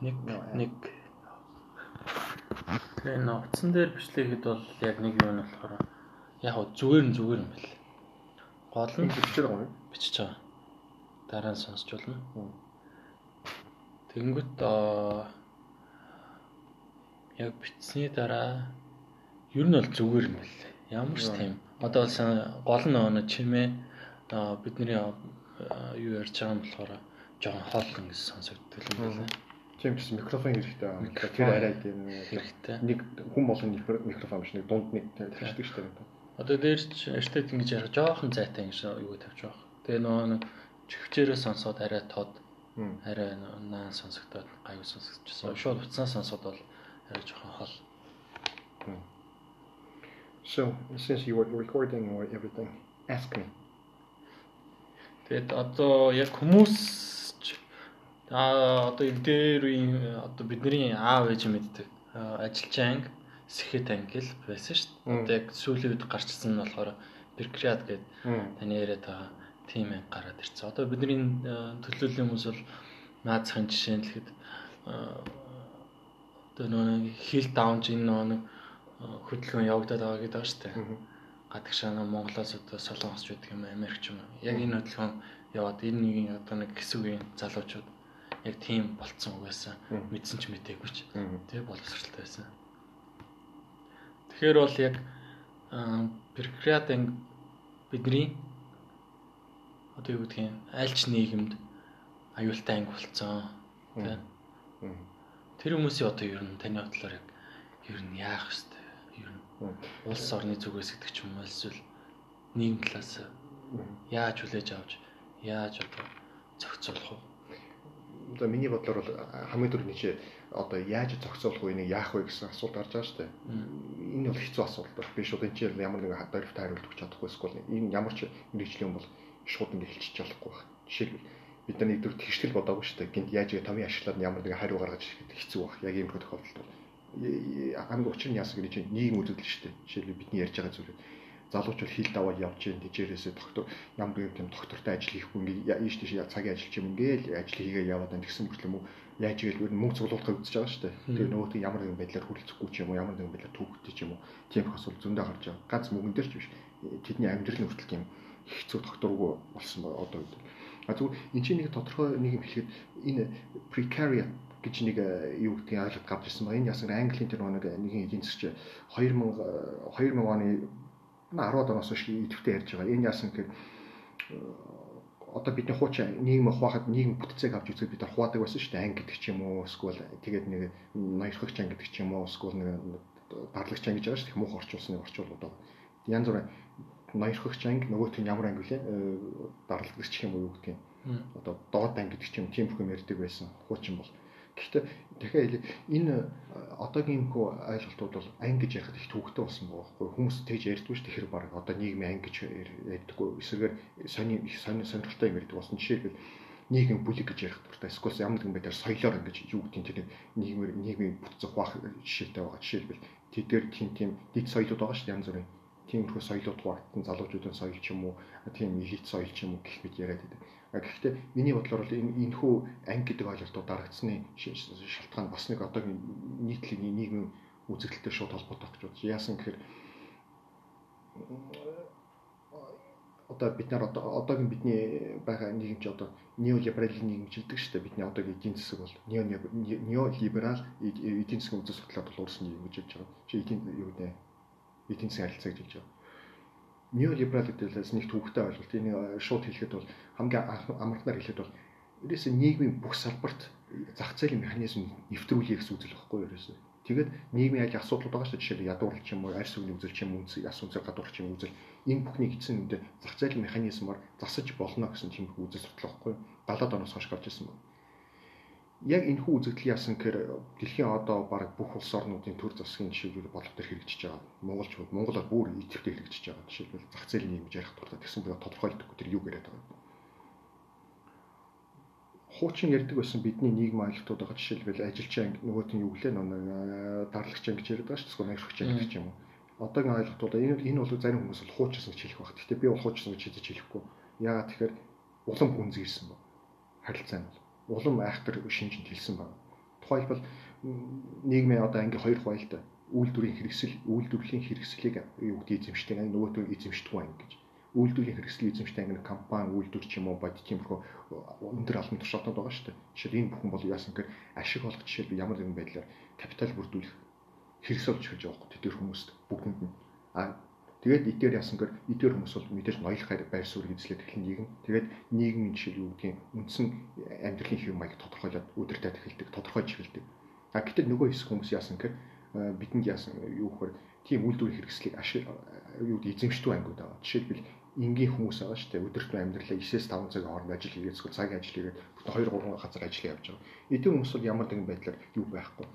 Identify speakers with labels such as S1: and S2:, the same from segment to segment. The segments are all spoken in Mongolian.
S1: Нэг нэг Тэгээ нөө утсан дээр бичлэхэд бол яг нэг юм нь болохоор яг зүгээр нь зүгээр юм бэл. Гол нь
S2: бичиж байгаа юм.
S1: бичиж байгаа. Дараа нь сонсч болно. Тэнгүүт аа яг бичсний дараа ер нь бол зүгээр юм бэл. Ямар ч тийм. Одоо бол гол нь өнө чимээ бидний юу ярьж байгаа юм болохоор жоохон хооллон гэж сонсогддог юм байна.
S2: Тийм ч микрофон хэрэгтэй. Тэр арай тийм
S1: хэрэгтэй.
S2: Нэг хүн болгоны микрофон биш нэг дунд нэг тавьчихдаг шүү дээ.
S1: Одоо дээр ч эстет ингэж ярих жоохон зайтай ингэж юу тавьж байгаа. Тэгээ нөгөө чихвчээрээ сонсоод арай тод арай наан сонсогдоод гайгүй сонсогдчихсан. Шууд утсаа сонсоод бол арай жоохон хол.
S2: So, since you were recording or everything, ask me.
S1: Тэгэд одоо яг хүмүүс аа одоо энэ дээр үеийн одоо бидний аав ээж мэддэг ажиллаж анги сэхэд анги л байсан шүү дээ. Одоо яг сүүлийн үед гарчсан нь болохоор Беркриад гэдэг таны яриад байгаа тим анги гараад ирсэн. Одоо бидний төлөөллийн хүмүүс бол наацхан жишээ нь тэгэхэд одоо нөгөө хил даунж энэ нөгөө хөдөлгөөн явагдаад байгаа гэдэг ба штэ. Гадагшаа нэг Монголоос одоо Солонгосч гэдэг юм Америкч юм. Яг энэ хөдөлгөөн яваад энэ нэг одоо нэг хэсүүгийн залуучууд яг тийм болцсон угаасаа мэдсэн ч мэтээгүй ч тэгээ боловсралтай байсан. Тэгэхээр бол яг анги бидний одоо юу гэдгийг аль ч нийгэмд аюултай анги болцсон тийм. Тэр хүмүүсийн одоо ер нь таны бодлоор яг ер нь яах вэ? улс орны зүгээс гэдэг ч юм уу эсвэл нийгэм талаас яаж хүлээж авч яаж одоо зохицуулах вэ?
S2: Одоо миний бодлоор бол хамгийн түрүүний чи одоо яаж зохицуулах вэ, нэг яах вэ гэсэн асуулт гарч байгаа шүү дээ. Энэ бол хэцүү асуулт байна. Би шууд энэ чи ямар нэгэн хариулт хариулт өгч чадахгүй эсвэл энэ ямар ч мэрэгжлийн бол шууд ингэ хэлчих чадахгүй байна. Жишээлбэл бид нар нэгдүгээр тэгшгэл бодоагүй шүү дээ. Гинт яаж томьёо ашиглаад ямар нэгэн хариу гаргаж ирэхэд хэцүү баг. Яг ийм тохиолдолд бол хамгийн учир нь яасан гэж чинь нийгэм үзэгдэл шүү дээ. Жишээлбэл бидний ярьж байгаа зүйл залууч бол хил даваад явж гин тэжээрээсээ доктор ямар нэгэн тийм доктортой ажил хийхгүй ингээ ийш тийш цагийн ажиллаж юм ингээл ажил хийгээ яваад байна гэсэн мөртлөө мөн яаж игээл мөнгө цуглуулахыг үзэж байгаа шүү дээ. Тэгээ нөгөөт ямар нэгэн байдлаар хүрлцэхгүй ч юм уу ямар нэгэн байдлаар түүхтэй ч юм уу тийм их асуудал зөндөө гарч байгаа. Гац мөнгөн дээр ч биш. Тэдний амьдрал хүртэл тийм хэцүү докторгүй болсон ба одоо үед. А зүгээр энэ чинь нэг тодорхой нэг юм хэлэхэд энэ precariat гэж нэг э, юу гэдгийг ойлголт гарч ирсэн ба энэ ясаар Английн тэр нэг нэгэн эдийн засгч 2000 2000 оны 10-аад оноос хойш идэвхтэй ярьж байгаа. Энэ яасан гэхээр э, одоо бидний хуучин нийгэм хуваахад нийгэм бүтцээг авч үзээд бид нар хуваадаг байсан шүү дээ. Анги гэдэг ч юм уу, эсвэл тэгээд нэг ноёрхогч анги гэдэг ч юм уу, эсвэл нэг дарлагч анги гэж байгаа шүү дээ. Муухай орчуулсныг орчуулдаг. Янз бүрийн ноёрхогч анги нөгөөх нь ямар анги вүлээ? Э, дарлагч гэх юм уу юу гэдгийг. Одоо доод анги гэдэг ч юм тийм бүхэн ярьдаг байсан. Хуучин бол Гэхдээ дахиад энэ одоогийн хөө ойлголтууд бол анги гэж ярихад их төвөгтэй болсон байгаа байхгүй хүмүүс тэгж ярьдгүй ш тэгэхээр баг одоо нийгмийн анги гэж ярьдаггүй эсрэгээр сони сони сонирхолтой юм ярьдаг болсон. Жишээлбэл нийгэм бүлэг гэж ярих дуртай. Эсвэл ямар нэгэн байдлаар соёлоор ингэж юу гэдгийг тэр нийгмээр нийгмийн бүтцэх баах жишээтэй байгаа. Жишээлбэл тэд дээр тийм тийм дэд соёлууд байгаа ш янз бүрийн. Тиймэрхүү соёлууд хуваагдсан залуучуудын соёл ч юм уу тийм элит соёл ч юм уу гэх мэт яриад байдаг Гэхдээ миний бодлоор бол энэ энэхүү анги гэдэг ойлголтууд дарагдсны шалтгаан бас нэг одоогийн нийтлэгийн нийгмийн үзэгдэлтэй шууд холбоотой гэж бодож. Яасан гэхээр одоо бид нар одоо одоогийн бидний байгаа нийгэм чи одоо неолибералын нийгэмчилдэг шүү дээ. Бидний одоогийн эдийн засаг бол неолиберал эдийн засгийн үзэл судлаад бол уурсан нийгэм гэж хэлж байгаа. Чи эдийн юу гэдэг эдийн засгийн харилцааг хэлж байгаа неолиберал гэдэгээс нэг төвхтэй ойлголт. Энийг шууд хэлэхэд бол хамгийн амархнаар хэлэхэд бол ерөөсөө нийгмийн бүх салбарт зах зээлийн механизм нэвтрүүлэх гэсэн үзэл багхгүй ерөөсөө. Тэгээд нийгмийн ажил асуудлууд байгаа шүү. Жишээлбэл ядуурлч юм уу, арьс үгний үзэл ч юм уу, яс үнсээр гадуурч юм үзэл. Энэ бүхний эцсийн үндэ зах зээлийн механизмаар засаж болно гэсэн тийм үзэл судлал багхгүй. 70-аад оноос хойш гарч ирсэн байна яг энэ хүү үзэгдэл яасан гэхээр дэлхийн одоо баг бүх улс орнуудын төр засгийн жишээлбэл болов төр хэрэгжиж байгаа. Монголчууд Монголоор бүр идэвхтэй хэрэгжиж байгаа. Жишээлбэл зах зээлийн юм ярих турлаа тэгсэн бэ тодорхойлдоггүй тэр юу яриад байгаа. Хуучин ярьдаг байсан бидний нийгэм ойлголтууд байгаа жишээлбэл ажилчин анги нөгөөт нь юу гэлээ нэг дарлагч анги гэж яриад байгаа шүү дээ. Найрхагч анги гэж юм уу. Одоогийн ойлголтууд энэ энэ бол зарим хүмүүс бол хуучсан гэж хэлэх баг. Гэхдээ би бол хуучсан гэж хэлж хэлэхгүй. Яагаад тэгэхээр улам гүнзгийсэн баг. Харилцаа нь улам айхтар шинжинд хэлсэн байна. Тухайлбал нийгмийн одоо анги хоёр хуваалт үйлдвэрийн хэрэгсэл үйлдвэрлэлийн хэрэгслийг юу гэдэг эзэмшдэг анги нөгөөтөө эзэмшдэг анги гэж үйлдвэрийн хэрэгсэл эзэмшдэг анги компани үйлдвэр ч юм уу бод тиймэрхүү өндөр албан тушаалтууд байгаа шүү дээ. Жишээд энэ бүхэн бол яасан гэхээр ашиг олох жишээл ямар нэгэн байдлаар капитал бүрдүүлэх хэрэгсэл болж хэлж байгаа тэдгээр хүмүүст бүгдэнд нь а тэгээд эдгээр яасан гэхээр эдгээр хүмүүс бол мэдээж ноёлох байр суурь эзлээд эхлэн нийгэм тэгээд нийгмийн жишээл юу гэдгийг үндсэн амьдралын хэв маяг тодорхойлоод өдөртөө эхэлдэг тодорхойж эхэлдэг а гэтэл нөгөө хэсэг хүмүүс яасан гэхээр бидэнд яасан юу гэхээр тийм үйлдвэрийн хэрэгслийг ашиг юу гэдэг эзэмшдэг ангууд байгаа. Жишээлбэл энгийн хүмүүс байгаа шүү дээ. Өдөрт амьдралаа 9-5 цагийн хооронд ажил хийгээд эсвэл цагийн ажил хийгээд 2 3 газар ажил явж байгаа. Эдгээр хүмүүс бол ямар нэгэн байдлаар юу байхгүй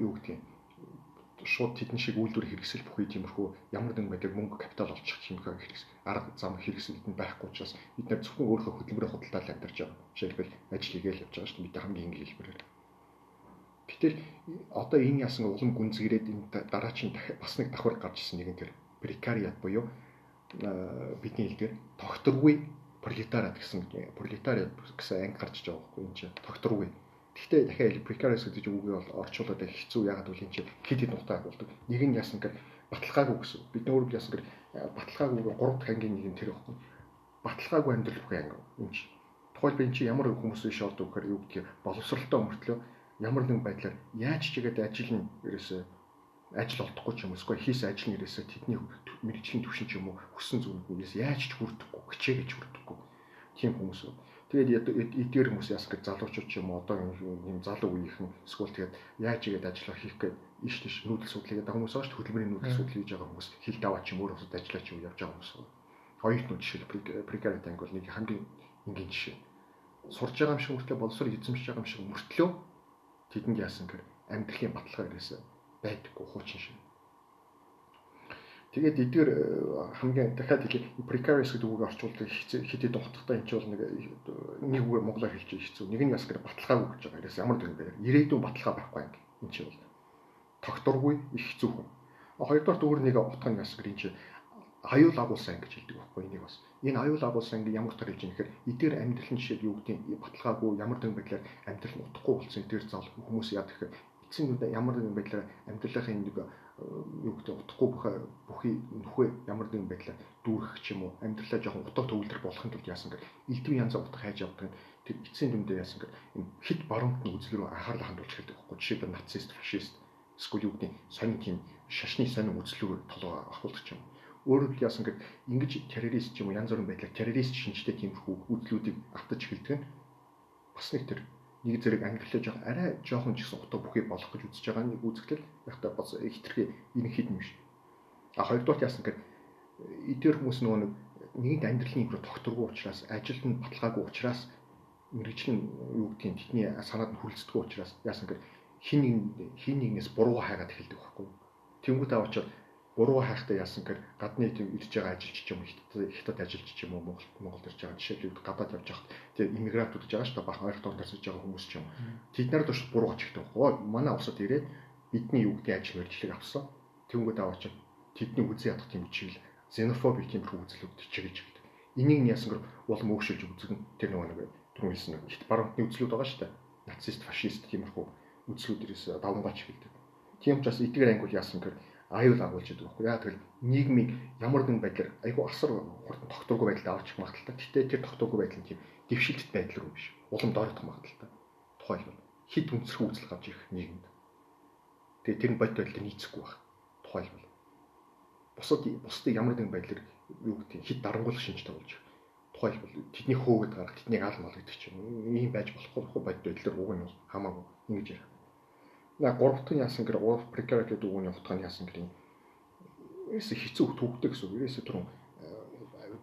S2: юу гэдгийг шууд тэдэн шиг үйлдвэр хэрэгсэл бүхий тиймэрхүү ямар нэгэн байдлаар мөнгө капитал олчих тиймэрхүү хэрэгс арга зам хэрэгсэл эдэнд байхгүй учраас бид нар зөвхөн өөрийнхөө хөдөлмөрийн худалдаал амьдарч байгаа. Жишээлбэл ажил хийгээл явж байгаа шүү дээ. Бид хамгийн энгийн хэлбэрээр. Гэтэл одоо энэ яасан улам гүнзгийрээд энэ дараачийн бас нэг давхар гарч ирсэн нэгэн тэр прекариат буюу бидний хэлдгээр тогтворгүй пролетариат гэсэн пролетариат гэсэн анги гарч байгаа байхгүй энэ чинь тогтворгүй. Гэхдээ дахиад precarious гэдэг үгийг бол орчуулаад хэцүү ягаад гэвэл энэ чинь хэд хэд нутаг болдог. Нэг нь яасан гэхээр баталгаагүй гэсэн. Бид нөр яасан гэхээр баталгаагүй 3 дахь ангийн нэг нь тэр байхгүй. Баталгаагүй амьдрал бүхэн анги. Энэ чинь тухайлбал энэ чинь ямар хүмүүс биш ордог гэхээр юу гэдгийг боловсралтай өмөртлөө ямар нэгэн байдлаар яаж ч игээд ажил нь ерөөсөө ажил олдохгүй ч юм уу эсвэл хийсэн ажил нь ерөөсөө тэдний мэрэгжлийн төвшин ч юм уу хүссэн ерөөсөө яаж ч хүрдэхгүй хичээгэж хүрдэхгүй тийм хүмүүс. Тэгээд эдгээр хүмүүс яас гэж залуучууд ч юм уу одоо юм залуу үеийнхэн эсвэл тэгээд яаж игээд ажиллах хийх гээд иш тийш нүүдэл судлыг гэдэг хүмүүс дээ хөдөлмөрийн нүүдэл судлыг хийж байгаа хүмүүс хил даваа ч юм өөр усад ажиллаач юм явж байгаа хүмүүс. Хоёрт нь жишээл прекарит анги бол нэг хамгийн энгийн жишээ. Сурж байгаа юм шиг мөртлөө боловсрол эзэмшиж байгаа юм шиг мөртлөө тэдэнд яасан гэхээр амьдралын баталгаа ирээсээ байдаггүй хуучин шиг. Тэгээд эдгээр э, хамгийн дахиад хэлээ precarious гэдэг үгийг орчуулдаг хэдий дуутахтаа энэ ч бол нэг нэг үгээр монголоор хэлж хэцүү. Нэг нь бас гэр баталгааг өгч байгаа. Яс ямар нэгэн байгаар ирээдүйн баталгаа байхгүй юм. Энэ чинь бол тогтургүй их хэцүү хүн. Хоёрдугаар өөр нэг утга нь бас гэр энэ чинь аюул агуулсан гэж хэлдэг байхгүй энийг бас. Энэ аюул агуулсан ингээ ямар утгаар хэлж байгаа нэхэр эдгээр амьдралын жишээ юу гэдэг баталгаагүй ямар нэгэн байдлаар амьдрал нь утахгүй болсон эдгээр зал хүмүүс яа гэхээр эцсийн үед ямар нэгэн байдлаар амьдралын нэг юу гэдэг утахгүй бүхэ бүхий нөхөө ямар нэгэн байдлаар дүүрэх ч юм уу амьдралаа жоохон утга төвлөрөх болохын тулд яасан гэр элдвийн янз утга хайж явдаг нь тэр эцсийн дүндээ яасан гэр энэ хит баруунт нь үзэл рүү анхаарал хандуулж хэлдэг байхгүй. Жишээлбэл нацист фашист эсвэл юу гэдэг сонин тийм шашны сонин үзлүүгээр толгой ахуулдаг юм Өөрөөр хэл яасан гэд ингэж террорист ч юм уу янз бүрийн байдлаар террорист шинжтэй тиймэрхүү үйлдэлүүдийг автаж эхэлдэг нь бас нэг тэр нэг зэрэг ангиллаж байгаа арай жоохон ч гэсэн утга бүхий болох гэж үзэж байгаа нэг үзэгдэл яхта бас хитрхи энэ хэд юм биш. А хоёрдугаар яасан гэд эдгээр хүмүүс нөгөө нэг нэгд амьдралын импро тогтургүй учраас ажилд нь баталгаагүй учраас мэрэгжил нь юу гэдгийг тэдний санаад нь хүлцдэггүй учраас яасан гэд хин нэг хин нэгнээс буруу хайгаад эхэлдэг байхгүй. Тэнгүүд аваачаад буруу хайхтай яасан гэхээр гадны тийм ирж байгаа ажилч юм хятад ажилч юм уу Монгол Монголд ирж байгаа жишээлбэл гадаад явж байхад тийм иммигрантууд гэж байгаа шүү дээ бахан ойрхон донд тарсаж байгаа хүмүүс ч юм. Тэд нар турш буруу ачигтай байхгүй. Манай улсад ирээд бидний юу гэдэг ажил мэргэжлийг авсан. Тэнгүүд аваач тэдний үзэн ядах тийм үчил xenophobic тиймэрхүү үзлүүд чиглэж байдаг. Энийг нь яасан гэхээр улам өөгшөлж үзэн тэр нөгөө нэг түрүүн хэлсэн нэг хит баруунтны үзлүүд байгаа шүү дээ. Нацист, фашист тиймэрхүү үзлүүдээс давмгаач хэлдэг. Тийм учраас эдгээр ангууд яасан гэхээр аюул агуулж идэг байхгүй яа тэгэл нийгмийг ямар нэгэн байдлаар айгүй асар хурдан тогтворгүй байдалд авч магадaltaй. Гэтэ тэр тогтворгүй байдал нь тийм дэвшилтт байдал руу биш. Улам доорох магадaltaй. Тухайлбал хит үнсрэх үйлчлэг авч ирэх нийгэмд. Тэгээ тэр нь бод байдлаар нийцэхгүй байх. Тухайлбал бусад бусдыг ямар нэгэн байдлаар юу гэдэг хит дарангуулах шинжтэй болж тухайлбал тэдний хөөгд гарах тэднийг аал мал гэдэг чинь ийм байж болохгүй бод байдлаар уг нь хамаагүй ингэж ярих На гуравт нь яасан гэр гурав precaret гэдэг үгний утга нь яасан гэр юм. Ерөөсө хэцүү төгдөг гэсэн үг. Ерөөсө түрүүн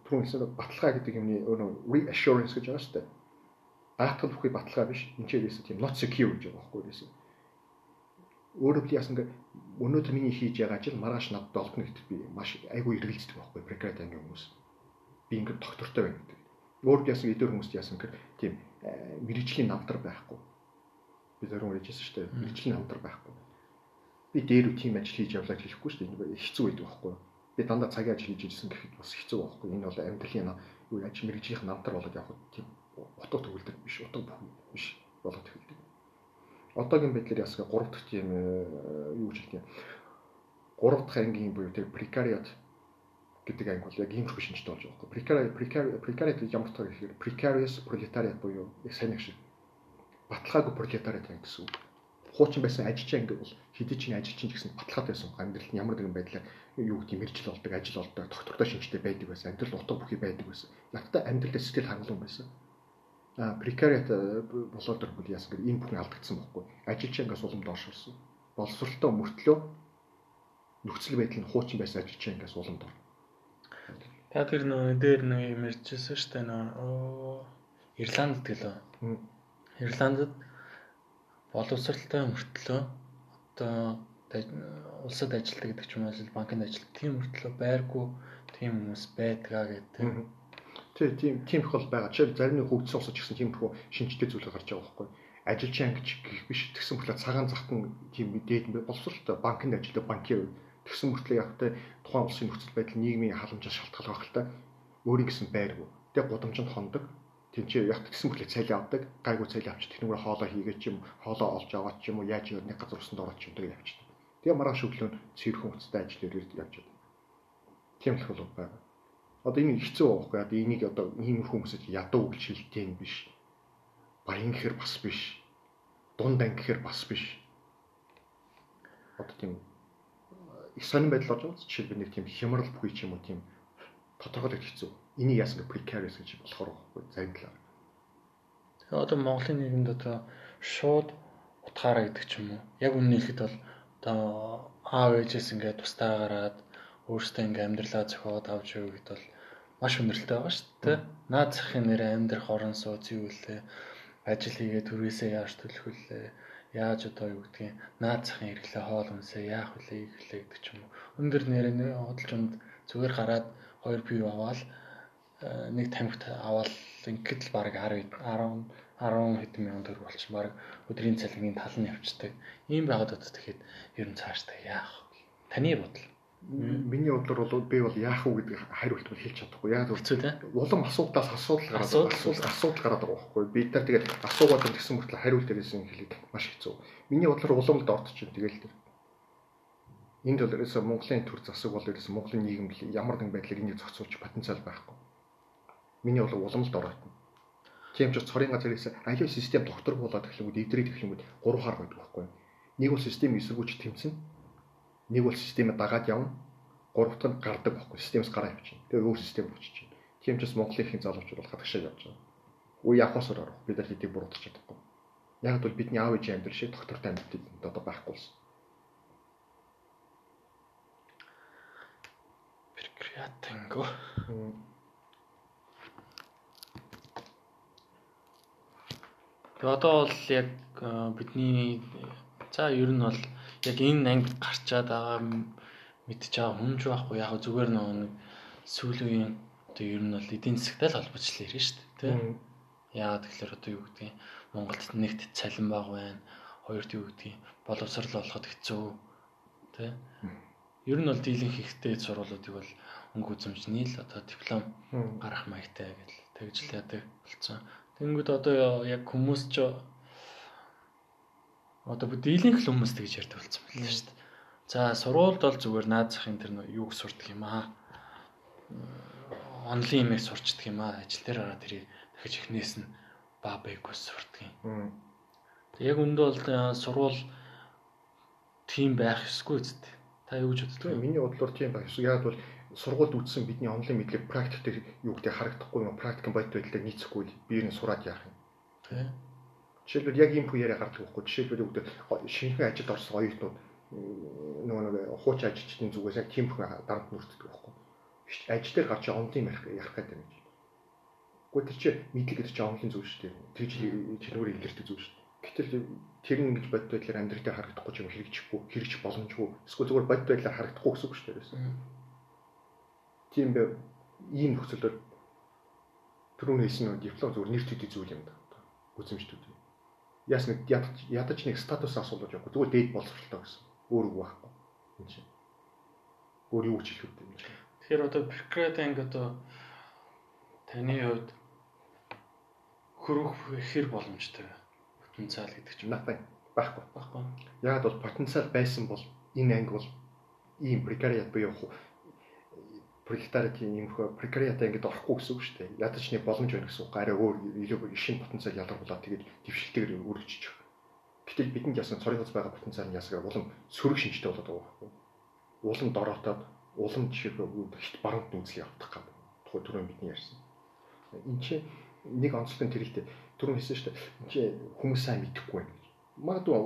S2: түрүүн хэлсэн баталгаа гэдэг юмны өөрөө reassurance гэж байгаа шүү дээ. Даатгал бүхий баталгаа биш. Энд чинь ерөөсө тийм not secure гэж байгаа байхгүй ерөөсө. Өөрөөр хэл яасан гэр өнөөдөр миний хийж байгаа ажил маргааш надад олдно гэдэгт би маш айгүй эргэлздэг байхгүй precaret ангийн хүмүүс. Би ингээд доктортой байна гэдэг. Өөрөөр яасан эдгээр хүмүүст яасан гэр тийм мэрэгжлийн намтар байхгүй би зарим үржижсэн шүү дээ. Мэргэжлийн хамтраг байхгүй. Би дээр үе тийм ажил хийж явлаа хэлэхгүй шүү дээ. Хэцүү байдаг байхгүй. Би дандаа цагийн ажил хийж ирсэн гэхэд бас хэцүү байхгүй. Энэ бол амьдралын юу ажил мэргэжлийн намтар болоод явах тийм утга төгөлдөр биш, утга бүхэн биш болоод эхэлдэг. одоогийн байдлаар ясгаа 3 дахь тийм юу гэж хэлдэг юм. 3 дахь ангийн буюу тэр precariat гэдэг анги бол яг ийм их шинжтэй болж байгаа байхгүй. Precariat precariat ямар таг гэхээр precarious proletariat буюу яг сайн нэг шиг баталгаагүй пролетариат гэсэн үг. Хуучин байсан ажилчин анги бол хэдий чинь ажилчин гэсэн баталгаатай байсан амьдралд ямар нэгэн байдлаар юу гэдэг мэржил болдог, ажил болдог, доктортой шинжтэй байдаг байсан. Амьдрал утга бүхий байдаг байсан. Надтай амьдралд сэтгэл хангалуун байсан. А precariat болоод ирвэл яасан гэвэл энэ бүхэн алдагдсан байхгүй. Ажилчин ангиас уламд оршуулсан. Боловсролтой мөртлөө нөхцөл байдал нь хуучин байсан ажилчин ангиас уламд ор.
S1: Та тэр нөө дээр нөө юм ярьжсэн шүү дээ нөө Ирландд гэлөө. Ирландд боловсралтай мөртлөө одоо улсад ажилладаг гэдэг ч юм уу банкнд ажилладаг тийм мөртлөө байргүй тийм хүмүүс байдгаа гэдэг.
S2: Тий, тийм тийм их бол байгаа. Жишээл зарим нэг хөгжсөн улсад ч гэсэн тийм их шинжтэй зүйл гарч байгаа байхгүй. Ажилчин ангич гэх биш тэгсэн мөртлөө цагаан захтан тийм дээд боловсралтай банкнд ажилладаг банкир тэгсэн мөртлөө яг тэ тухайн улсын нөхцөл байдал нийгмийн халамжаас шалтгаалж байгаа хэл та өөрийн гэсэн байргүй. Тэг гудамжинд хондог тэнцээ яг тэгсэн мөртлөө цалин авдаг, гайгүй цалин авч тэгнүүгээр хоолоо хийгээд ч юм, хоолоо олж аваад ч юм уу, яаж нэг газар усанд ороод ч юм тэг явчихдаг. Тэгээ маргааш өглөө цэвэрхэн уцтай ажил өрөөд явж байдаг. Тийм л бол байгаа. Одоо энэ хэцүү байхгүй. Одоо энийг одоо ийм хүмүүсэд ядуу гэж хэлдэг юм биш. Баян гэхэр бас биш. Дунд анги гэхэр бас биш. Одоо тийм их сонирн байдал болж байгаа. Жишээлбэл нэг тийм хямрал бүхий ч юм уу тийм тодорхойлох хэцүү энийг яасан precarious гэж болохоор загналаа.
S1: Тэгээ одоо Монголын нийгэмд одоо шууд утгаараа гэдэг ч юм уу. Яг үнэн хэлэхэд бол одоо аав ээжээс ингээд тустаа гараад өөртөө ингээд амьдралаа зохиод авч явах гэдэг бол маш өнөрлөлтэй байгаа шүү дээ. Наад захын нэр амьдрах орон сууц юу вэ? Ажил хийгээд төрөөсөө яаж төлөх вүлээ? Яаж одоо юу гэдгийг наад захын хэрэглээ хоол хүнсээ яах вүлээ гэхлээ гэдэг ч юм уу. Өндөр нэрээ хөдөлгөөнд зүгээр гараад 2 пив аваад Э, нэг тамхит аваад ингээд л баг 10 10 10 хэдэн мянган төгрөг болчих баг өдрийн цалингийн тал нь явцдаг. Ийм байгаад удаа тэгэхэд ер нь цаашдаа яах вэ? Таны бодол.
S2: Миний бодлоор бол би бол яах вэ гэдэг хариулт бол хэлж чадахгүй. Яг
S1: зөв тийм.
S2: Улам асуудаас асуудал гараад асуудал асуудал гараад байгаа байхгүй. Бид нар тэгээд асуугаад гэсэн мөртлөө хариулт дээрээс хэлээд маш хэцүү. Миний бодлоор уламд ордчихын тэгэл тэр. Энд бол ерөөсө Монголын төр засаг бол ерөөсө Монголын нийгэм ямар нэгэн байдлаар энийг зохицуулж потенциал байхгүй Миний бол уламжлалд оройтно. Тийм ч цорын газраас аливаа систем доктор болоод эхлэнгүүд эвдрээ эхлэнгүүд гурав хар байдаг байхгүй. Нэг бол систем эсэргүүч тэмцэн. Нэг бол системээ дагаад явна. Гуравт нь гардаг байхгүй. Системээс гараа явчихна. Тэгээ өөр систем очиж чинь. Тийм ч бас Монголын их залуучууд бол хатагшаа явж байгаа. Үе явахсаар орох. Бид нар хэдийг буруутгах чадахгүй. Яг бол бидний аав ээжийн амьдрал шиг доктортой амьдрал одоо байхгүй болсон.
S1: Прекриатинго. Тэгээ одоо бол яг бидний за ер нь бол яг энэ анги гарчаад байгаа мэдж байгаа хүмж байхгүй яг зүгээр нэг сүүлийн одоо ер нь бол эдийн засагтай л холбоочлол ирнэ шүү дээ тий. Яагаад тэгэхээр одоо юу гэдгийг Монголд нэгт цалин баг байна. Хоёрт юу гэдгийг боловсрал олоход хэцүү тий. Ер нь бол дийлэнх ихтэй сургуулиудыг бол өнгө үзэмжний л одоо диплом гарах маягтай гэж тэгж л яадаг болсон. Тэнгүүд одоо яг хүмүүс ч одоо дийлэнх л хүмүүс тэгж ярьдаг болсон байна шүү дээ. За сургуульд бол зүгээр наад захын тэр юуг сурдаг юм аа. Онлайн имийг сурчдаг юм аа. Ажил дээр гараад тэрийг дахиж ихнээс нь ба бэггүйс сурдаг юм. Яг өндөө бол сургууль тийм байх ёсгүй үстэй. Та юу гэж боддог вэ?
S2: Миний бодлоор тийм байх ёсгүй. Яг бол сургуульд үтсэн бидний онлайн мэдлэг практик дээр юу гэдэг харагдахгүй юм практик бодит байдлаар нийцэхгүй биеийг сураад яах юм.
S1: Тийм.
S2: Жишээлбэл яг ийм яриа гардаг байхгүй. Жишээлбэл юу гэдэг шинэхэн ажилд орсон оюутнууд нөгөө нэг хууч ажилчдын зүгээс яг тийм бүх дарамт нүртдэг байхгүй. Ажил дээр гарч онлайн ярих ярих гэдэг юм. Гэхдээ тэр чинь мэдлэг гэдэг чинь онлайн зүйл шүү дээ. Чинь чинүүрийн илэрдэг зүйл шүү дээ. Гэтэл тэр нь ингэж бодит байдлаар амьдрал дээр харагдахгүй юм хэрэгжихгүй, хэрэгж боломжгүй. Эсвэл зүгээр бодит байдлаар харагдахгүй гэсэн үг шүү дээ тийм бай ийм нөхцөлөөр түрүүн хэлсэн нэг диплом зүгээр нэр төдий зүйл юм да. Үзэмжтүүд. Яс нэг ядаж нэг статус асуулж явахгүй. Зүгээр дээд боловсралтай гэсэн. Өөр үг байхгүй. Энэ чинь. Өөр юу ч хэлэх юм чинь.
S1: Тэгэхээр одоо Прекратинг одоо таны хувьд хөрөх хэр боломжтой потенциал гэдэг чинь
S2: nothing Байхгүй.
S1: Байхгүй.
S2: Яг бол потенциал байсан бол энэ анги бол ийм прекариат буюу пролетариатын юм хөө прекариатаа ингэж орохгүй гэсэн үг шүү дээ. Ядаж нэг боломж байна гэсэн үг. Арай өөр илүү шин потенциал ялгархуулаад тэгээд дэвшилтэйгээр үргэлжиж байгаа. Гэтэл бидэнд ясан цорын хөз байгаа потенциал нь ясгаа улам сөрөг шинжтэй болоод байгаа байхгүй. Улам дороотоод улам жишээ хит баруунт нүүцлийг авах гад. Тухай түрүүн бидний ярьсан. Энд чинь нэг онцлог тэр ихтэй түрүүн хэлсэн шүү дээ. Энд чинь хүмүүс сайн мэдэхгүй байна. Магадгүй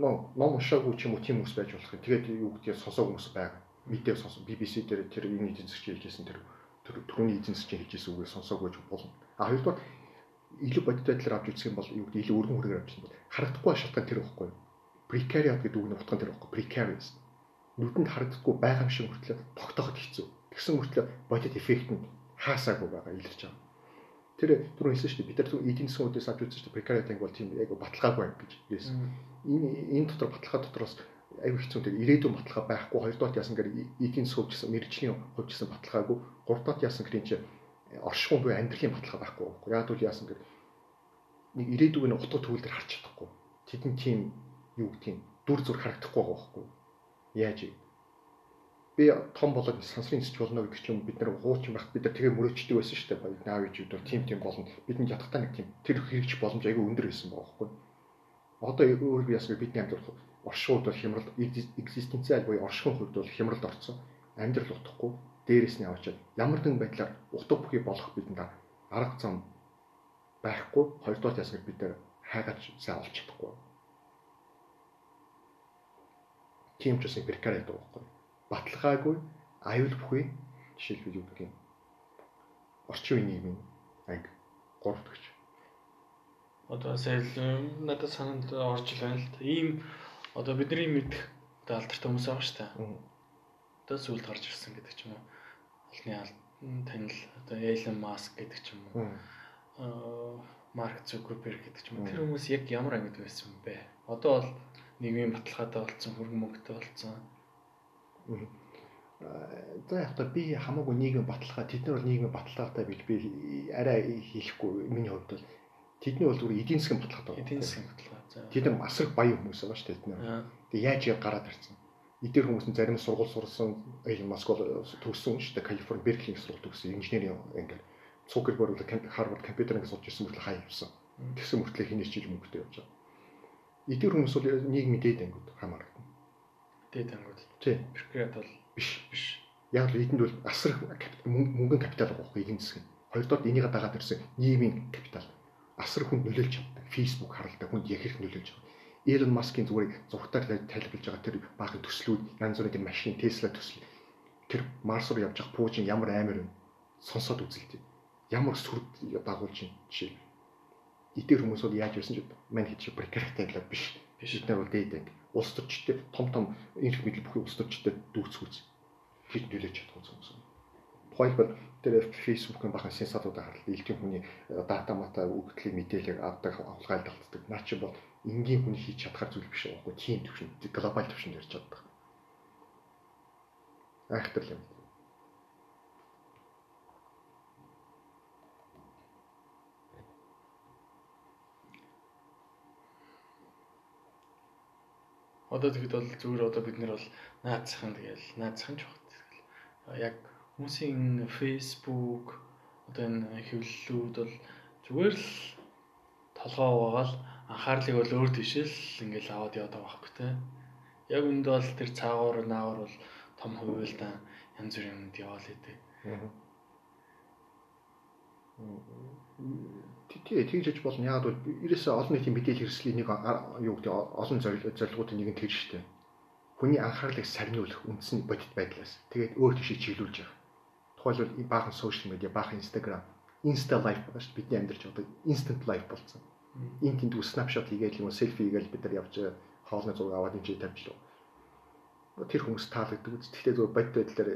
S2: ном уншаагүй ч юм уу тийм хүмүүс байж болох юм. Тэгээд юу гэдгийг сонсоо хүмүүс байгаа мэдээ сонсон BBC дээр тэр энэ эзэн засгийн хэлжсэн тэр түрүүний эзэн засгийн хэлжсэн үгийг сонсоогүй ч болно. А хоёрдугаар илүү бодит байдлаар авч үзэх юм бол юу гэдэг илүү өргөн хүрээгээр авч үзэх бол харагдахгүй шалтгаан тэр байхгүй юу? Precariat гэдэг үг нь утга тэр байхгүй precarious. Нүдэнд харагдахгүй байгаа юм шиг хүртлээ тогтооход хэцүү. Тэгсэн хүртлээ бодит эффект нь хаасаагүй байгаа илэрч байгаа. Тэр түрүү хэлсэн шүү дээ бид нар эдийн засгийн үдээс авч үзсэн дээ precariat анги бол тийм яг баталгаагүй юм гэж хэлсэн. Энэ энэ дотор баталгаа дотроос аюу хэцүү тэр ирээдүйн баталгаа байхгүй. Хоёрдоот яасан гэхээр эдийн хувьд мэрэгжлийн хувьд гэсэн баталгаагүй гуравдоот яасан гэхээр чи оршихуун буюу амьдралын баталгаа байхгүй байхгүй. Яг үл яасан гэхээр нэг ирээдүйг нь утга төвлөр харж чадахгүй. Тэдэн тийм юу гэдгийг дүр зур харагдахгүй байгаа байхгүй. Яаж юм би том болоод сансрын эсч болно гэдэг чинь бид нар хуучин байхад бид нар тэгээ мөрөөчдөг байсан шүү дээ. Баяр наав ижүүд бол тим тим болно бидэнд ятгахтаа нэг тийм тэр хэрэгч боломж айгүй өндөр байсан байгаа байхгүй. Одоо өөр би ясна бидний амьдрал оршууд бол хямрал экзистенциал буюу оршихуйн хувьд бол хямралд орцсон. Амьдрал утахгүй дээрээс нь аваачаад ямар нэгэн байдлаар утга бүхий болох бидэнд арга зам байхгүй хоёрдугаар ясгаар бид нэр хайгаач сайн олж чадахгүй. Тийм ч гэсэн перкар яадаг байхгүй. Баталгаагүй аюул бүхий жишээлбэл юу гэх юм. Орчин үеийн нийгмийн анги 3 дахь.
S1: Одоо сая надад санаанд орж байна л да. Ийм одоо бидний мэдэх одоо алдартай хүмүүс байгаа шүү дээ. Одоо сүлд гарч ирсэн гэдэг ч юм уу. Олны танил одоо Elon Musk гэдэг ч юм уу. Аа Марк Цукерберг гэдэг ч юм уу. Тэр хүмүүс яг ямар ангид байсан бэ? Одоо бол нийгмийн баталгаатай болсон, хөргөн мөнгөтэй болсон.
S2: За яг та би хамаагүй нийгмийн баталгаа тэд нар бол нийгмийн баталгаатай бил би арай хийхгүй миний хувьд бол тэдний бол зүгээр эдийн засгийн баталгаатай.
S1: Эдийн засгийн баталгаа.
S2: Тэд нар асар баян хүмүүс байгаа шүү дээ тэд нар. Тэгээ яаж яг гараад ирсэн. Эдгээр хүмүүс нь зарим сургууль сурсан Elon Musk төгссөн шүү дээ. Калифорни Берклийн сургууль төгссөн инженерийн ингээд Цукерберг бол Харвард компьютер ангид сууж ирсэн мөртлөө хай явсан. Тэгсэн мөртлөө хинээс жил мөнгөтэй явж байгаа. Эдгээр хүмүүс бол нийгмийн дээд ангууд хамаардаг.
S1: Дээд ангууд.
S2: Тий.
S1: Бюрократ бол
S2: биш биш. Яг л эдэнд бол асар мөнгөн капитал байгаа байхгүй эдийн засгийн. Хоёрдоод энийг дагаад ирсэн нийгмийн капитал асар хүн нөлөөлж чаддаг. Facebook харалтай хүнд яг их нөлөөлж байгаа. Elon Musk-ийн зүгээр зургатаар тайлбарлаж байгаа тэр баахан төслүүд, янз бүрийн тэр машин, Tesla төсөл тэр Марс руу явж байгаа пуужин ямар амар вэ? Сонсоод үзэлтэй. Ямар сүрд дагуулж юм жишээ. Эдгээр хүмүүс бол яаж байсан ч мань хийж прекартай л биш. Биш нар бол дээд анги. Улс төрчтэй том том эрх мэдэл бүхий улс төрчтэй дүүцгүүц. Хэд нөлөөж чадах хүмүүс. Тухайлбал тэр Facebook-ын бахан сенсоруудаа харлаа. Илтгэн хүний э, дата мата өгөгдлийн мэдээлэл авдаг авалгаалд алддаг. Наа чи бол энгийн хүн хийж чадхаар зүйл биш байхгүй. Тийм төвшин, глобал төвшөнд ярьж чаддаг. Айхтар юм.
S1: Одоо тэгэд бол зүгээр одоо бид нар бол наацхан тэгэл наацхан ч багт. Яг хүмүүсийн Facebook одоо энэ хэвлэлүүд бол зүгээр л толгоо угаагаал анхаарлыг бол өөр тишэл ингээл аваад яваад байгаа байхгүй те. Яг үнд бол тэр цаагуур наагур бол том хувилдаан янз бүрийн юмд яваал идэг.
S2: Тэгээ тэгж яж болно. Яг бол ерөөсөө олон нийтийн мэдээлэл хэрэгслийн нэг юу гэдэг олон зорилгоудын нэг нь тэр шүү дээ. Хүний анхаарлыг сарниулах үндсэн бодит байдлаас тэгээд өөр тийшээ чиглүүлж явах тухайлбал баахан сошиал медиа, баахан Instagram, Insta life байгаа шүү. Бидний амьдарч байгаа instant life болсон. Энд тэнд snapshot хийгээл юм уу, selfie хийгээл бид нар явж хоолны зураг аваад энэ тавьж лөө. Тэр хүмүүс таалагддаг үст. Гэхдээ зөв бодит байдлаар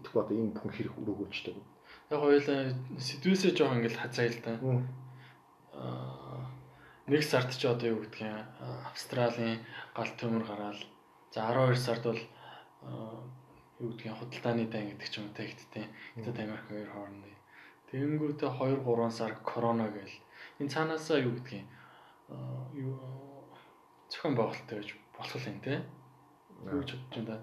S2: итгэхгүй одоо энэ бүхэн хэрэг өрөөгөөчтэй.
S1: Яг хоёулаа сэдвээсээ жоох ингээл хазаа л да. Аа нэг сард ч одоо юу гэдгийг Австралийн галт төмөр гараад за 12 сард бол юу гэдгийг худалдааны дан гэдэг ч юм уу тэгттэй. Хятад Америк хоёр хооронд. Тэгэнгүүтээ 2 3 сар корона гээл. Энэ цаанаасаа юу гэдгийг юу зохион байгуулалттай гэж болох юм те. Юу ч бодож байна.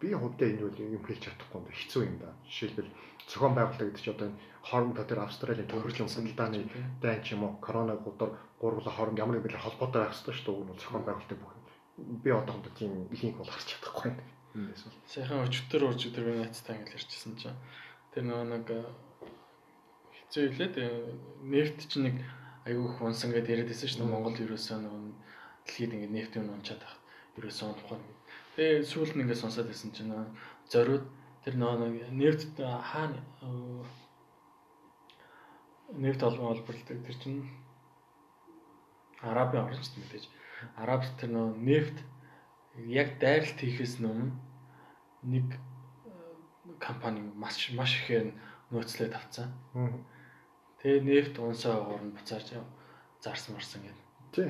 S2: Би хувьдаа энэ үл юм хэлж чадахгүй юм хэцүү юм да. Жишээлбэл зохион байгуулалт гэдэг чинь одоо хоорондоо тэр Австралийн төвөрлөн судалдааны дайн ч юм уу коронавиг гудар гурвлаа хооронд ямар нэг холбоотой байх хэрэгтэй шүү дээ. Зохион байгуулалтын бүх. Би одоохондоо тийм линк бол харж чадахгүй юм.
S1: Эндээс бол. Сайхан өчтөр урж өдөр би найзтай англи ярьчихсан чинь тэр нөгөө нэг хэцүү илээ тэг нефт чинь нэг аюу их унсан гэдээ яриад байсан шүү дээ. Монгол ерөөсөө нөгөө дэлхийд ингээд нефт юм унчаад байх. Ерөөсөө унахгүй. Тэгээ сүүлд нь ингээд сонсоод байсан чинь зориуд тэр нөгөө нефт хаана нефт олборлдог тэр чинь арабын орнч мэдээж араб тэр нөгөө нефт яг дайралт хийхээс өмнө нэг компани маш маш ихээр нөөцлөд авцсан. Тэгээ нефт унсаа уурн буцаарч зарсан марсан гэдэг.
S2: Тий.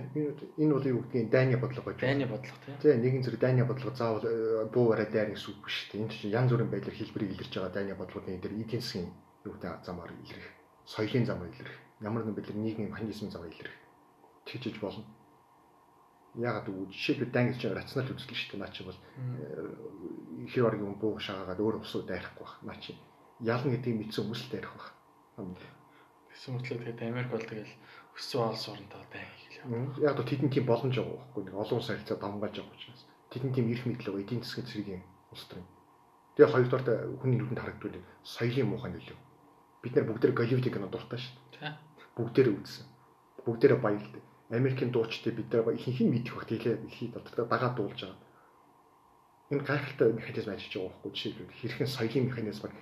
S2: Энэ бол юу гэдгийг дайны бодлого гэж.
S1: Дайны бодлого тий.
S2: Тий, нэгэн зэрэг дайны бодлого заавал буу барай дайр гэсэн үг биш тий. Энд чинь янз бүрийн байдлаар хэлбэрийг илэрж байгаа дайны бодлогын дээр эдийн засгийн юу гэдэг замаар илэрх, соёлын замаар илэрх, ямар нэгэн байдлаар нийгмийн механизм замаар илэрх. Тэгжиж болно. Ягаад гэвэл жишээлбэл дан гэж рационал үзэл шүү дээ. Наа чи бол ихэр оргийн буу шагаагаад өөр усуу дайрахгүй бах. Наа чи ялна гэдгийг мэдсэн хүмүүс л дайрах бах.
S1: Тэгсэн мэтлээ тэгээд Америк бол тэгэл өссөн олс орнтой дай
S2: хэлээ. Яг то тэдэн тийм боломж байгаа байхгүй нэг олон улс харилцаа дамгааж байгаа учраас. Тэдэн тийм эрх мэдлэг эдийн засгийн цэгийн улс төр. Тэгээ хоёрдугаар хүний нүдэнд харагдвал соёлын муухай нөлөө. Бид нар бүгд Голливуудын кино дуртай шүү дээ. Бүгдээрээ үзсэн. Бүгдээрээ баялдаг. Америкийн дуучдыг бид нар ихэнх нь мэдэх бах тийлээ их дотортой дагаад дуулж байгаа. Энэ гайхалтай механизм ажиллаж байгаа байхгүй жишээлбэл хэрхэн соёлын механизмыг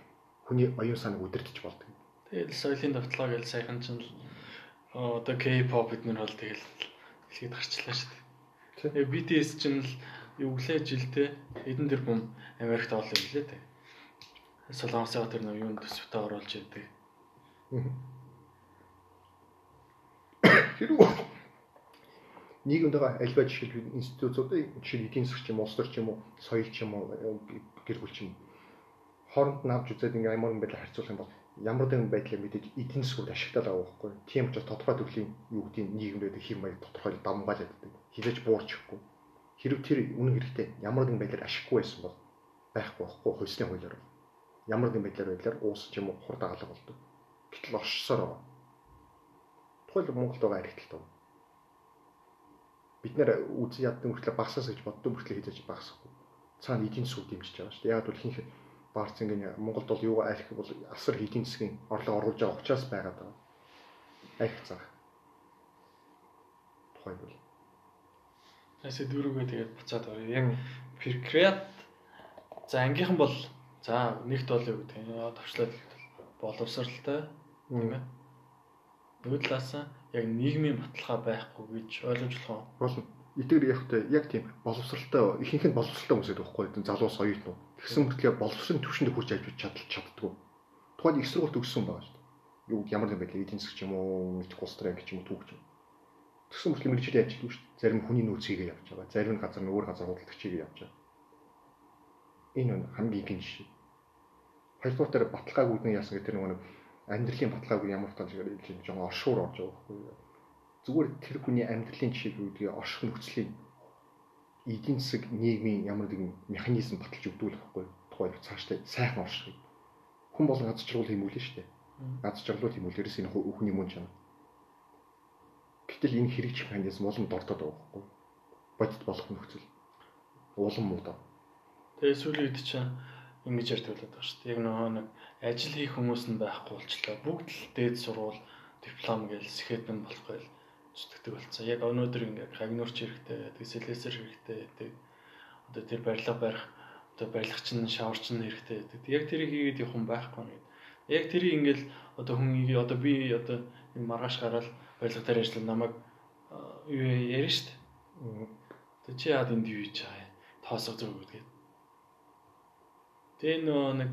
S2: хүний оюун санааг удирдах болдог.
S1: Тэгээд соёлын давталгаа гэж сайхан чинь одоо K-pop бид нар бол тэгэл хэлгээд гарчлаа шүү дээ. Тэгээд BTS чинь л гэлээ жилдээ хэдэн тэрбум Америкт оолоо гэлээ тэ. Солонгосоо тэр нэг юунд төсөвтэй оруулж яадаг.
S2: Хэрвээ нийгэмд байгаа альва жишээ институцуудын жишээ эдийн засаг ч юм уу, улс төр ч юм уу, соёл ч юм уу, гэр бүл ч юм хооронд нь авч үзээд ингээм ямар нэгэн байдлаар харьцуулах юм бол ямар нэгэн байдлаар мэдээж эдийн засгууд ашигтал байгаа байхгүй. Тийм учраас тодорхой төрлийн юу гэдэг нийгэмд хэм маяг тодорхой давмгаал яддаг. Хилээж буурчихгүй. Хэрэг тэр үнэн хэрэгтэй ямар нэгэн байдлаар ашиггүй байсан бол байхгүй байхгүй хөлсний хуулиар. Ямар нэгэн байдлаар байдлаар уус ч юм уу хурд дагалга болдог. Гэтэл оршсоор байгаа. Тухайл Монголд байгаа харилцалтай бид нэр үзэн яддаг мөртлөө багсаас гэж боддог мөртлөө хийж багсахгүй. Цаана эдийн засаг дэмжиж байгаа шүү дээ. Яг бол ихэнх Барцингийн Монголд бол юу арх бол асар эдийн засгийн орлого оруулж байгаа учраас байгаад байгаа. Арх цаах. Тухай бол.
S1: Асаа дөрөвгөө тэгээд буцаад орё. Яг Перкреат за ангийнхан бол за нэгт бол юу гэдэг нь товчлоод боловсралтай тийм ээ. Талаас нь яг нийгмийн баталгаа байхгүй гэж ойлгож болох уу?
S2: Болно. Эдгээр явахтай яг тийм боловсралтай ихэнх нь боловсралтай хүмүүс байдаг байхгүй залуу соёлт нь. Тэгсэн мөртлөө боловсрын түвшинд хүрч ажиллаж чадал чаддгүй. Тухайн их сургуульд өгсөн байгаа шүү дээ. Юу ямар нэг байдлаар эдийн засаг ч юм уу, мэдхгүй улс төрийн ч юм уу түүх юм. Тэгсэн мөртлөө мэрэгчлээ ажилладаг шүү дээ. Зарим хүний нөөцийгээ явж байгаа. Зарим нь газар нь өөр газар худалдагчийг явж байгаа. Энэ нь хамгийн гин жишээ. Хоёрдугаар дээр баталгааг үүдний яасан гэдэг нэг амьдралын баталгаагүй ямар тань чигээр хэлж жоохон оршуур орж байгаа байхгүй. Зүгээр тэр хүний амьдралын жишээг үүдгийг орших нөхцөлийн эдийн засаг нийгмийн ямар нэгэн механизм баталж өгдөг байхгүй. Тухайн цаашдаа сайхан оршихыг. Хүн болон аз жаргал хиймүүлнэ шүү дээ. Аз жаргал хиймүүлэрээс энэ хүний мөн чанар. Гэтэл энэ хэрэгжих механизм улам дордод байгаа байхгүй. Бодит болох нөхцөл улам муудаа.
S1: Тэгээ сүүлийн үед чинь ярьдаг болоод байгаа шүү дээ. Яг нөгөө нэг ажил хийх хүмүүс нь байхгүй болчлоо. Бүгд л дээд сурвал диплом гээл сэхэтэн болохгүй л зүтгэдэг болсон. Яг өнөөдөр ингээд хагнуурч хэрэгтэй, тэсэлээсэр хэрэгтэй гэдэг. Одоо тэр барилга барих, одоо барилгач нь шаварч нь хэрэгтэй гэдэг. Яг тэрийг хийгээд явах хүн байхгүй нэг. Яг тэрийг ингээд одоо хүн одоо би одоо энэ маргааш гараад барилга дээр ажиллаж намайг юу ярина шүү дээ. Тэг чи яад энд юу хийж байгаа юм? Тоосоо зүг гэдэг. Тэгээ нөө нэг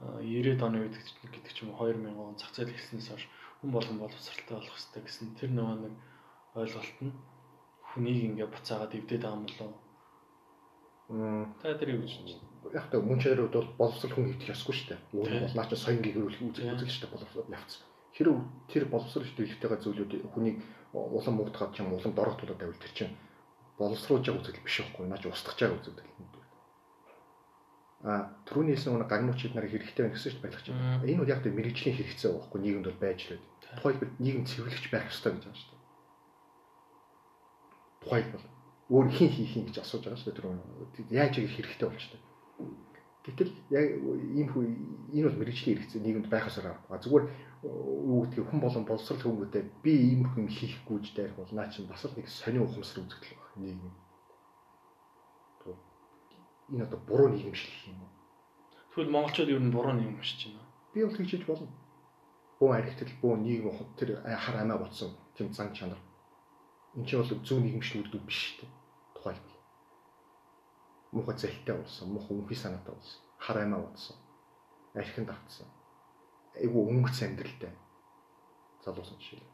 S1: 90-ад оны үед гэдэг ч юм уу 2000 он зах зээл эхэлснээс хойш хүн болгон боловсралтай болох хэрэгтэй гэсэн тэр нөгөө нэг ойлголт нь хүнийг ингээ буцаагаад эвдээд байгаа юм болов уу? Та тэр юу гэж?
S2: Яг та мөн чанарын хувьд бол боловсрал хүн хэвдэх ёсгүй шүү дээ. Өөр нь бол наа чи соён гэгэрүүлэх үзэл үзэл шүү дээ боловсрал явц. Хэрэг тэр боловсрал дэвлэгтэйгээ зүйлүүд хүнийг улам муутгаад ч юм улам дорогтуулаад байвал тэр чинь боловсруулж байгаа үзэгдэл биш байхгүй наач устгах байгаа үзэгдэл. А түрүүний хэлсэн нэг гагнуучид нарыг хэрэгтэй байна гэсэн чинь байлгач байна. Энэ бол яг тэр мэрэгжлийн хэрэгцээ байхгүй нийгэмд бол байж лээд. Тухайлбал нийгэм цэвэрлэгч байх ёстой гэж байгаа шүү дээ. Тухайлбал өөр хин хийх юм гэж асууж байгаа шүү дээ түрүүн. Яаж яг хэрэгтэй болчтой. Гэтэл яг ийм хүү энэ бол мэрэгжлийн хэрэгцээ нийгэмд байх ёсоор байгаа. Зүгээр юу гэдгийг хүн болон боловсрал хүмүүстээ би ийм хүн хийхгүй ч дайрах бол наа чинь бас л нэг сонио ухамсар үзэгдэл байна нийгэм. Энэ одоо буруу нийгэмшил юм уу?
S1: Тэгвэл монголчууд ер нь буруу нийгэмшиж байна.
S2: Би бол тэгж хийж болно. Буу архитектл буу нийгэм тэр хар амиа ботсон тийм зан чанар. Энд чинь бол зөв нийгэмшил үүдүүд биш шүү дээ. Тухайлбал. Муухай зэлтэй болсон, муухай үнхий санаатай болсон, хар амиа ботсон, архинд автсан айгүй өнгөц амьдралтай залуусан жишээ.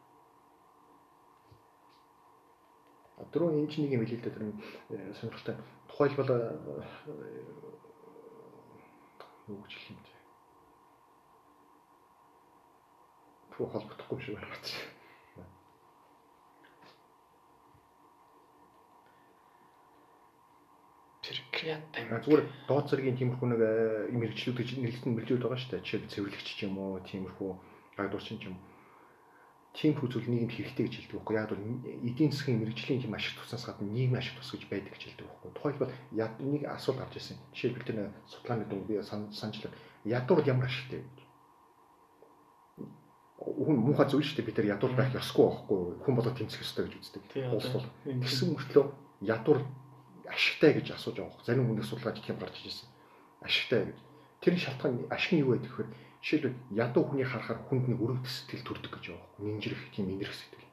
S2: А дөрөв энэ чинь нэг юм хэлээ тэр сонирхолтой. Тухайлбал э, юу гэж хэлэх юм бэ? Туу холбогдохгүй шүү байна.
S1: Креатив.
S2: Зүгээр доод зэргийн тиймэрхүү нэг мэрэгчлүүд гэж нэрлэлтэн мэрэгжүүд байгаа шүү дээ. Жишээ цэвэрлэгч ч юм уу, тиймэрхүү гагдуурчин ч юм. Тиймэрхүү зүйл нийгэмд хэрэгтэй гэж хэлдэг байхгүй. Яг бол эдийн засгийн мэрэгжлийн тийм ашиг туснаас гадна нийгмийн ашиг тус гэж байдаг гэж хэлдэг байхгүй. Тухайлбал нэг асуулт гарч ирсэн. Жишээлбэл тэр судлааны дүн би санджлаа. Ядуур ямар ашигтай вэ? хүн муухай зүйл шүү дээ бид нар ядуур байх ёсгүй байхгүй хүн болоод тэмцэх ёстой гэж үздэг. Улс бол тэгсэн мөртлөө ядуур ашигтай гэж асууж байгаа. Зарим хүнээс судалгаач тийм гарч ирсэн. Ашигтай гэж. Тэр шалтгаан ашиг нь юу вэ гэхээр жишээлбэл ядуу хүний харахаар хүнд нэг өрөвд сэтгэл төрдөг гэж байгаа. Нинжирэх тийм инэрх сэтгэл.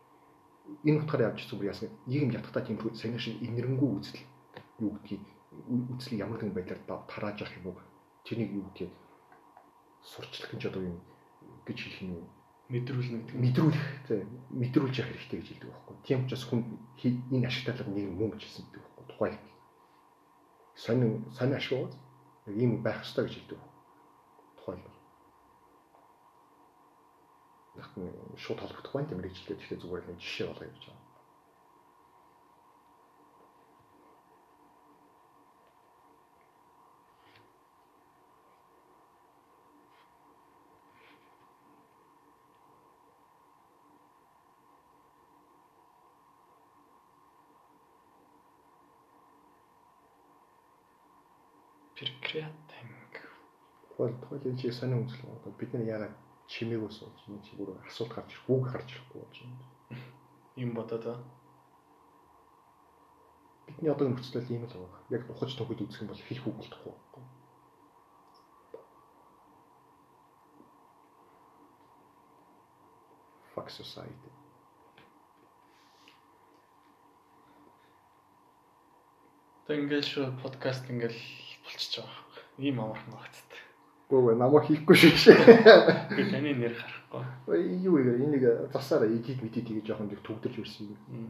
S2: Энэ утгаараа явж зүгээр ясна. Нийгэм ятгатаа тийм саяны шиг инэрэнгүй үзэл юу гэдгийг үзэл ямар нэгэн байдлаар тарааж авах юм уу? Тэрнийг юу гэдгийг сурчлах гэж одоо юм гэж хэлэх юм уу?
S1: мэдрүүлнэ гэдэг.
S2: Мэдрүүлэх тий мэдрүүлж явах хэрэгтэй гэж хэлдэг байхгүй. Тийм учраас хүн энэ ашигтай нэг мөн гэж хэлсэн гэдэг байхгүй. Тухай сонин сонин ашиг яг ийм байх ёстой гэж хэлдэг. Тухайлбал. Яг нь шууд холбогдох байна тийм мэрэгчлээ тэгэхээр зүгээр л жишээ болгоё гэж байна.
S1: Прекратинг.
S2: Тухайл тухайл энэ чи сонин үзэл одоо бид нар яагаад чимээгүй сууж чи бүр асуулт гарч ирэх үг гарч ирэхгүй болж байна.
S1: Юм бодоод аа.
S2: Бидний одоо нөхцөл ийм л байгаа. Яг ухаж төгөд үзэх юм бол хэлэх үг болтохгүй. Fuck society.
S1: Тэг ингээл шүү подкаст ингээл болчихж байгаа. Ийм амархан багцтай.
S2: Гөө намайг хийхгүй шүү.
S1: Би таны нэр харахгүй.
S2: Юу вэ? Энийг засаараа эдит мэдит гэж жоохон нэг төгдөрж ирсэн юм.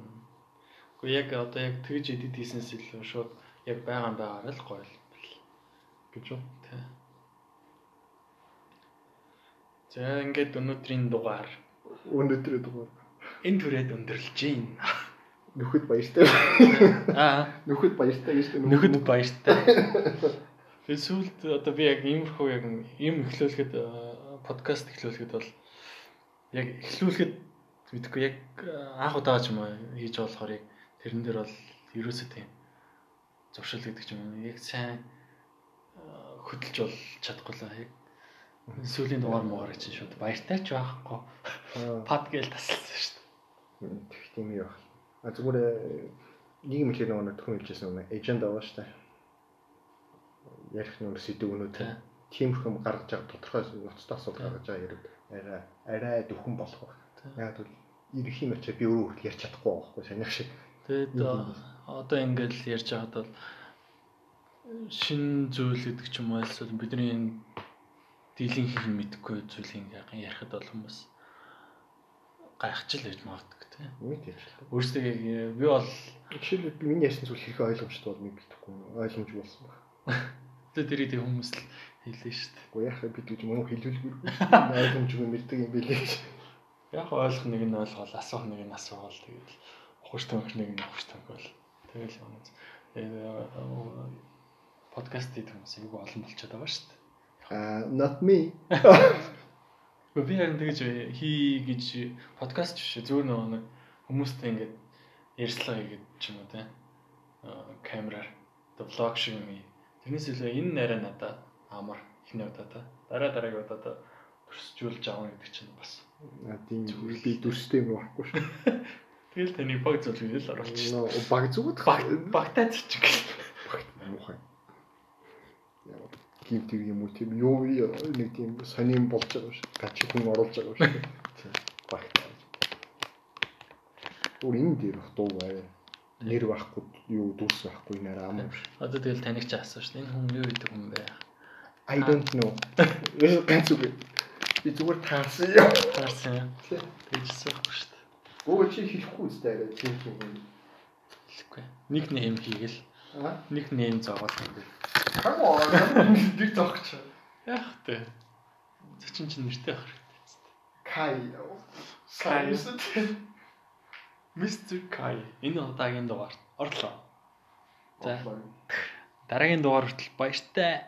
S1: Гэхдээ яг одоо яг тэгж эдит хийсэнс илүү шууд яг байгаа байгаараа л гоё л
S2: гэж үү?
S1: Тэ. За ингээд өнөөдрийн дугаар
S2: өнөөдрийн дугаар
S1: энэ түрээд өндөрлж гин.
S2: Нөхөд баяртай.
S1: Аа.
S2: Нөхөд баяртай гэж.
S1: Нөхөд баяртай. Тэгээд сүүлд одоо би яг иймэрхүү яг юм эхлүүлэхэд подкаст эхлүүлэхэд бол яг эхлүүлэхэд мэдгүй яг анх удаа ч юм уу хийж болохоор яг тэрэн дээр бол ерөөсөө тийм зуршил гэдэг ч юм уу яг сайн хөдөлж бол чадахгүй л яг сүүлийн дугаар муугаар чинь шууд баяртай ч байхгүй. Пад гээл тасалсан шүү
S2: дээ. Тэг тийм юм байна. А зүгээр э, нийгэм хэлээ нөгөө түрүүн хэлжсэн нөгөө эжент байгаа шүү дээ. Ярих нөгөө сэдвүүнүүд тиймэрхүү гаргаж байгаа тодорхой ноцтой асуудал гаргаж байгаа хэрэг арай арай дөхөн болох байна. Яг бол ирэх юм ачаа би өөрөө хүртэл ярьж чадахгүй байхгүй санийх шиг.
S1: Тэгээд одоо ингээл ярьж байхад бол шин зүйл гэдэг ч юм уу эсвэл бидний дийлэн хийх мэдэхгүй зүйлийг ярихад бол хүмүүс гайхаж л байж магадгүй тийм.
S2: Үгүй тийм.
S1: Өөрсдөө би бол
S2: жишээлбэл миний ярьсан зүйл хийх ойлгомжтой бол мэддэхгүй ойлгомж болсон баг.
S1: Тэгээ тэрийг тийм хүмүүс л хэлээ шүү дээ.
S2: Уу яах бид гэж мөн хэлүүлгүй ойлгомжгүй мэддэг юм билээ.
S1: Яг ойлгох нэг нь ойлгоол, асуух нэг нь асуувал тэгээд ухаж төнгөх нэг нь ухаж төнгөл. Тэгэл юм. Тэгээд подкаст хийх хүмүүс айгүй олон болчиход байгаа шүү дээ.
S2: Аа not me.
S1: Би харин тэгэж хий гэж подкаст биш зүгээр нэг хүмүүстэй ингээд ярьслага хийгээд ч юм уу те. Аа камераар одоо влог шиг юм. Тэрнээс илүү энэ нарай надад амар ихний удаа та. Дараа дараагийн удаа төрсжүүлж авах гэдэг чинь бас.
S2: Тийм би дүрстэй юм байхгүй шүү.
S1: Тэгэл таны баг зүйл л оруулчих.
S2: Баг зүгт
S1: баг багтаа цэчиг.
S2: Багт муухай гимтэг юм уу тийм юу нэг тийм сонирн болж байгаа шүү. Гачи хүн оруулж байгаа шүү. Багт. Өөр энэ дээр дуу бай. Нэр байхгүй юу дүүс байхгүй нэр ам юм.
S1: Одоо тэгэл таныг ч асууж шүү. Энэ хүн юу гэдэг хүн бэ?
S2: I don't know. Ээ ганц үг. Би зүгээр таарсан юм.
S1: Таарсан юм. Тэгжсэн байхгүй шүү.
S2: Өө чи хэлэхгүй үстэй арай тийм юм.
S1: Хэлэхгүй. Нэг нэм хийгээл. Аа? Нэг нэм зоогоол хийгээл.
S2: Come on. Нэг зогч.
S1: Яах вэ? Зочин чинь нэртэй ах хэрэгтэй.
S2: Кай.
S1: Кай. Мистер Кай. Энэ удаагийн дугаар орлоо. За. Дараагийн дугаар хүртэл баяртай.